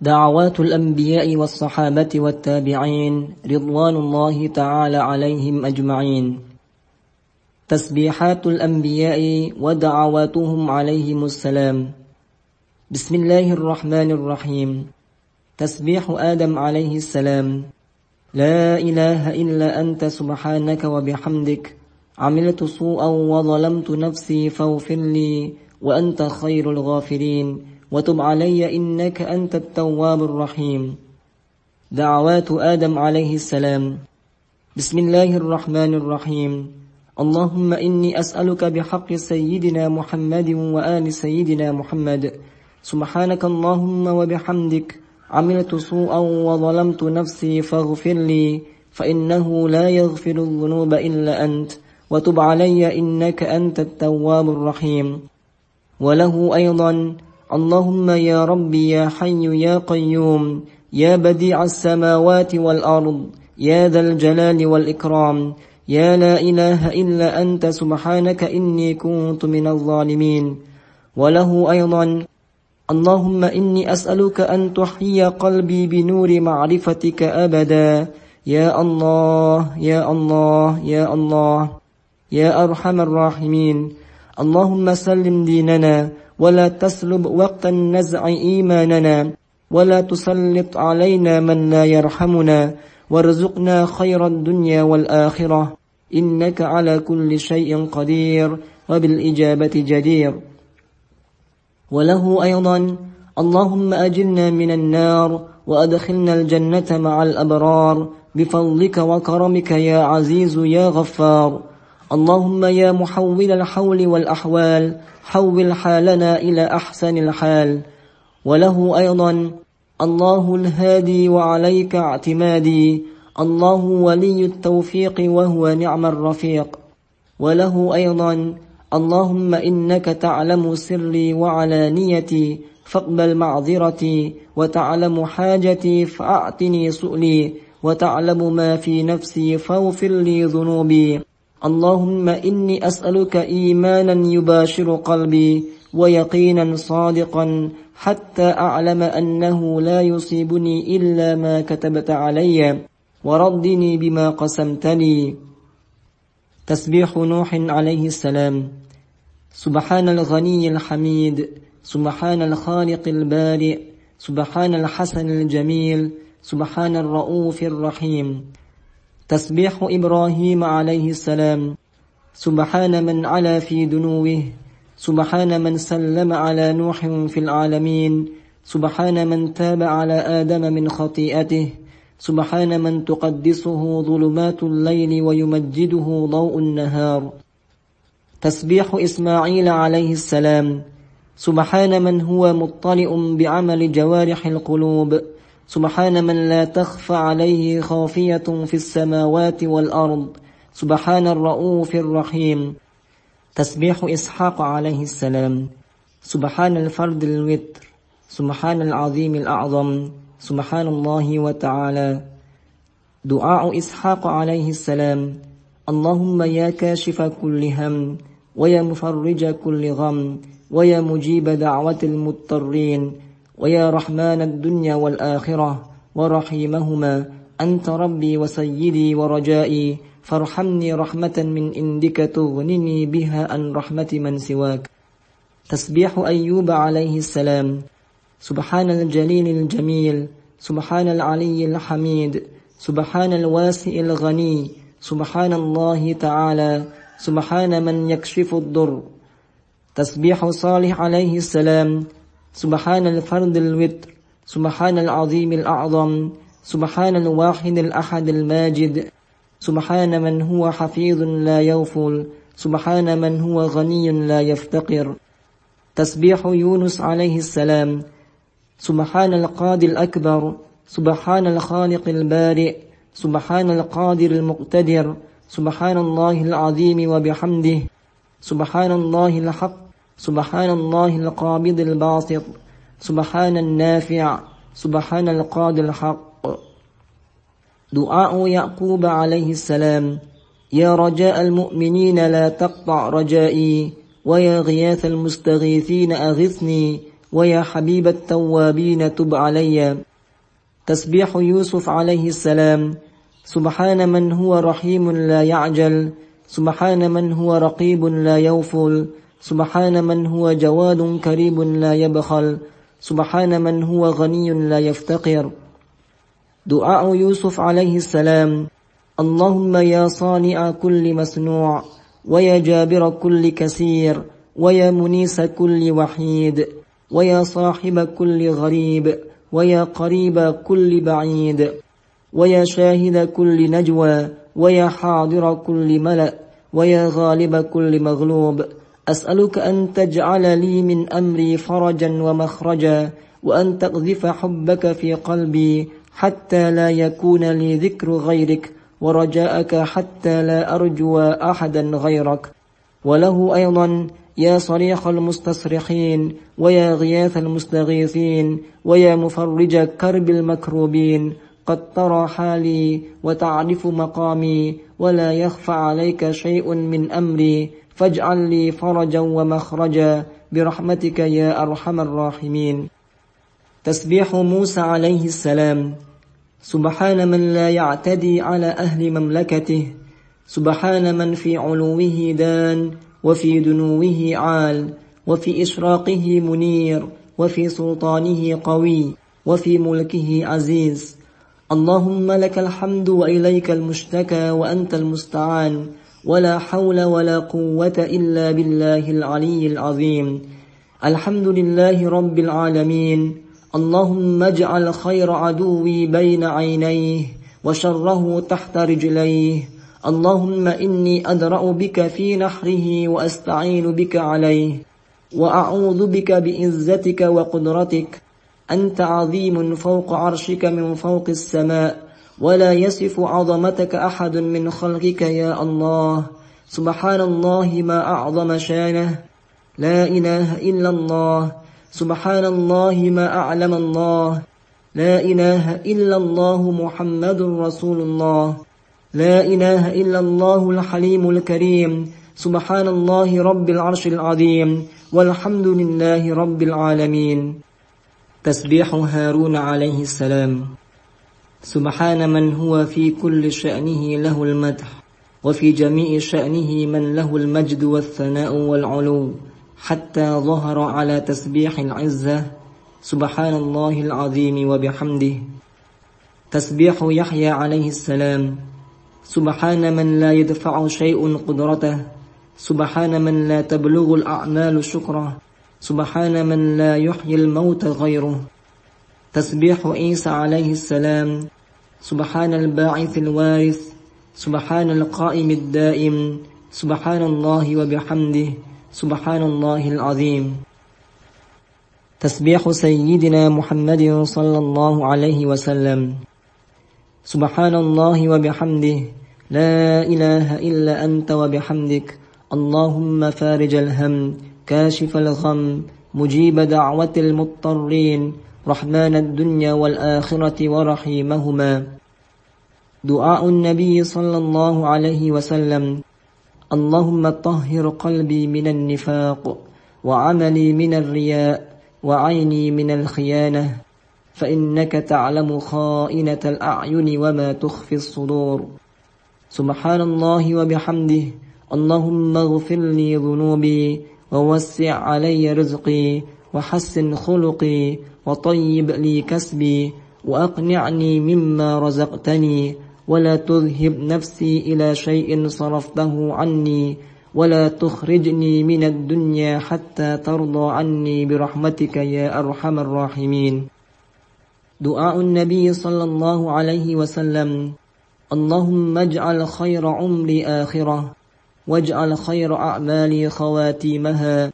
دعوات الأنبياء والصحابة والتابعين رضوان الله تعالى عليهم أجمعين. تسبيحات الأنبياء ودعواتهم عليهم السلام. بسم الله الرحمن الرحيم. تسبيح آدم عليه السلام. لا إله إلا أنت سبحانك وبحمدك. عملت سوءا وظلمت نفسي فاغفر لي وأنت خير الغافرين. وتب علي إنك أنت التواب الرحيم. دعوات آدم عليه السلام. بسم الله الرحمن الرحيم. اللهم إني أسألك بحق سيدنا محمد وآل سيدنا محمد. سبحانك اللهم وبحمدك. عملت سوءا وظلمت نفسي فاغفر لي فإنه لا يغفر الذنوب إلا أنت. وتب علي إنك أنت التواب الرحيم. وله أيضا اللهم يا ربي يا حي يا قيوم يا بديع السماوات والأرض يا ذا الجلال والإكرام يا لا إله إلا أنت سبحانك إني كنت من الظالمين. وله أيضا اللهم إني أسألك أن تحيي قلبي بنور معرفتك أبدا. يا الله يا الله يا الله يا أرحم الراحمين. اللهم سلم ديننا ولا تسلب وقت النزع إيماننا ولا تسلط علينا من لا يرحمنا وارزقنا خير الدنيا والآخرة. إنك على كل شيء قدير وبالإجابة جدير. وله أيضا اللهم أجلنا من النار وأدخلنا الجنة مع الأبرار. بفضلك وكرمك يا عزيز يا غفار. اللهم يا محول الحول والأحوال حول حالنا إلى أحسن الحال. وله أيضا الله الهادي وعليك اعتمادي. الله ولي التوفيق وهو نعم الرفيق. وله أيضا اللهم إنك تعلم سري وعلانيتي فاقبل معذرتي وتعلم حاجتي فأعطني سؤلي وتعلم ما في نفسي فاغفر لي ذنوبي. اللهم إني أسألك إيمانا يباشر قلبي ويقينا صادقا حتى أعلم أنه لا يصيبني إلا ما كتبت علي وردني بما قسمتني. تسبيح نوح عليه السلام. سبحان الغني الحميد سبحان الخالق البارئ سبحان الحسن الجميل سبحان الرؤوف الرحيم. تسبيح إبراهيم عليه السلام. سبحان من علا في دنوه. سبحان من سلم على نوح في العالمين. سبحان من تاب على آدم من خطيئته. سبحان من تقدسه ظلمات الليل ويمجده ضوء النهار. تسبيح إسماعيل عليه السلام. سبحان من هو مطلئ بعمل جوارح القلوب. سبحان من لا تخفى عليه خافية في السماوات والأرض. سبحان الرؤوف الرحيم. تسبيح إسحاق عليه السلام. سبحان الفرد الوتر. سبحان العظيم الأعظم. سبحان الله وتعالى. دعاء إسحاق عليه السلام. اللهم يا كاشف كل هم ويا مفرج كل غم ويا مجيب دعوة المضطرين. ويا رحمن الدنيا والآخرة ورحيمهما أنت ربي وسيدي ورجائي فارحمني رحمة من عندك تغنني بها عن رحمة من سواك. تسبيح أيوب عليه السلام. سبحان الجليل الجميل. سبحان العلي الحميد. سبحان الواسع الغني. سبحان الله تعالى. سبحان من يكشف الضر. تسبيح صالح عليه السلام. سبحان الفرد الوتر سبحان العظيم الأعظم سبحان الواحد الأحد الماجد سبحان من هو حفيظ لا يغفل سبحان من هو غني لا يفتقر. تسبيح يونس عليه السلام سبحان القادر الأكبر سبحان الخالق البارئ سبحان القادر المقتدر سبحان الله العظيم وبحمده سبحان الله الحق سبحان الله القابض الباسط سبحان النافع سبحان القادر الحق دعاء يعقوب عليه السلام يا رجاء المؤمنين لا تقطع رجائي ويا غياث المستغيثين أغثني ويا حبيب التوابين تب علي تسبيح يوسف عليه السلام سبحان من هو رحيم لا يعجل سبحان من هو رقيب لا يوفل سبحان من هو جواد كريم لا يبخل. سبحان من هو غني لا يفتقر. دعاء يوسف عليه السلام. اللهم يا صانع كل مسنوع ويا جابر كل كثير ويا منيس كل وحيد ويا صاحب كل غريب ويا قريب كل بعيد ويا شاهد كل نجوى ويا حاضر كل ملأ ويا غالب كل مغلوب. أسألك أن تجعل لي من أمري فرجا ومخرجا وأن تقذف حبك في قلبي حتى لا يكون لي ذكر غيرك ورجاءك حتى لا أرجو أحدا غيرك. وله أيضا يا صريخ المستصرخين ويا غياث المستغيثين ويا مفرج كرب المكروبين. قد ترى حالي وتعرف مقامي ولا يخفى عليك شيء من أمري. فاجعل لي فرجا ومخرجا برحمتك يا أرحم الراحمين. تسبيح موسى عليه السلام. سبحان من لا يعتدي على أهل مملكته. سبحان من في علوه دان وفي دنوه عال وفي إشراقه منير وفي سلطانه قوي وفي ملكه عزيز. اللهم لك الحمد وإليك المشتكى وأنت المستعان. ولا حول ولا قوة إلا بالله العلي العظيم. الحمد لله رب العالمين. اللهم اجعل خير عدوي بين عينيه وشره تحت رجليه. اللهم إني أدرأ بك في نحره وأستعين بك عليه. وأعوذ بك بإزتك وقدرتك. أنت عظيم فوق عرشك من فوق السماء. ولا يصف عظمتك أحد من خلقك يا الله. سبحان الله ما أعظم شانه. لا إله إلا الله. سبحان الله ما أعلم الله. لا إله إلا الله محمد رسول الله. لا إله إلا الله الحليم الكريم. سبحان الله رب العرش العظيم. والحمد لله رب العالمين. تسبيح هارون عليه السلام. سبحان من هو في كل شأنه له المدح وفي جميع شأنه من له المجد والثناء والعلو حتى ظهر على تسبيح العزة سبحان الله العظيم وبحمده. تسبيح يحيى عليه السلام سبحان من لا يدفع شيء قدرته سبحان من لا تبلغ الأعمال شكره سبحان من لا يحيي الموت غيره. تسبيح عيسى عليه السلام. سبحان الباعث الوارث. سبحان القائم الدائم. سبحان الله وبحمده. سبحان الله العظيم. تسبيح سيدنا محمد صلى الله عليه وسلم. سبحان الله وبحمده. لا إله إلا أنت وبحمدك. اللهم فارج الهم. كاشف الغم. مجيب دعوة المضطرين. رحمن الدنيا والآخرة ورحيمهما. دعاء النبي صلى الله عليه وسلم. اللهم طهر قلبي من النفاق وعملي من الرياء وعيني من الخيانة. فإنك تعلم خائنة الأعين وما تخفي الصدور. سبحان الله وبحمده. اللهم اغفر لي ذنوبي ووسع علي رزقي وحسن خلقي وطيب لي كسبي وأقنعني مما رزقتني ولا تذهب نفسي إلى شيء صرفته عني ولا تخرجني من الدنيا حتى ترضى عني برحمتك يا أرحم الراحمين. دعاء النبي صلى الله عليه وسلم. اللهم اجعل خير عمري آخرة واجعل خير أعمالي خواتيمها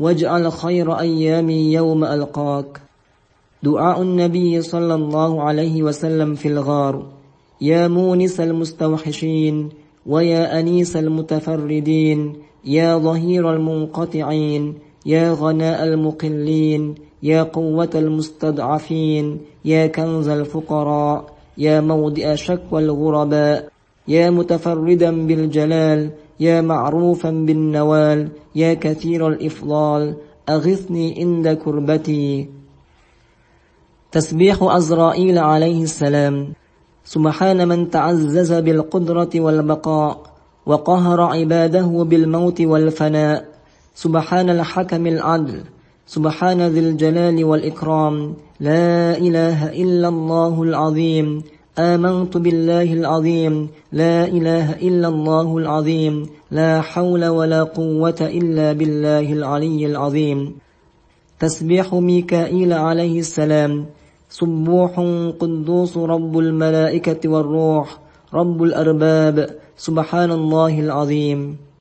واجعل خير أيامي يوم ألقاك. دعاء النبي صلى الله عليه وسلم في الغار. يا مونس المستوحشين ويا أنيس المتفردين. يا ظهير المنقطعين. يا غناء المقلين. يا قوة المستضعفين. يا كنز الفقراء. يا موضع شكوى الغرباء. يا متفردا بالجلال. يا معروفا بالنوال يا كثير الإفضال أغثني عند كربتي. تسبيح أزرائيل عليه السلام. سبحان من تعزز بالقدرة والبقاء وقهر عباده بالموت والفناء. سبحان الحكم العدل سبحان ذي الجلال والإكرام. لا إله إلا الله العظيم. آمنت بالله العظيم لا إله إلا الله العظيم لا حول ولا قوة إلا بالله العلي العظيم. تسبيح ميكائيل عليه السلام سبوح قدوس رب الملائكة والروح رب الأرباب سبحان الله العظيم.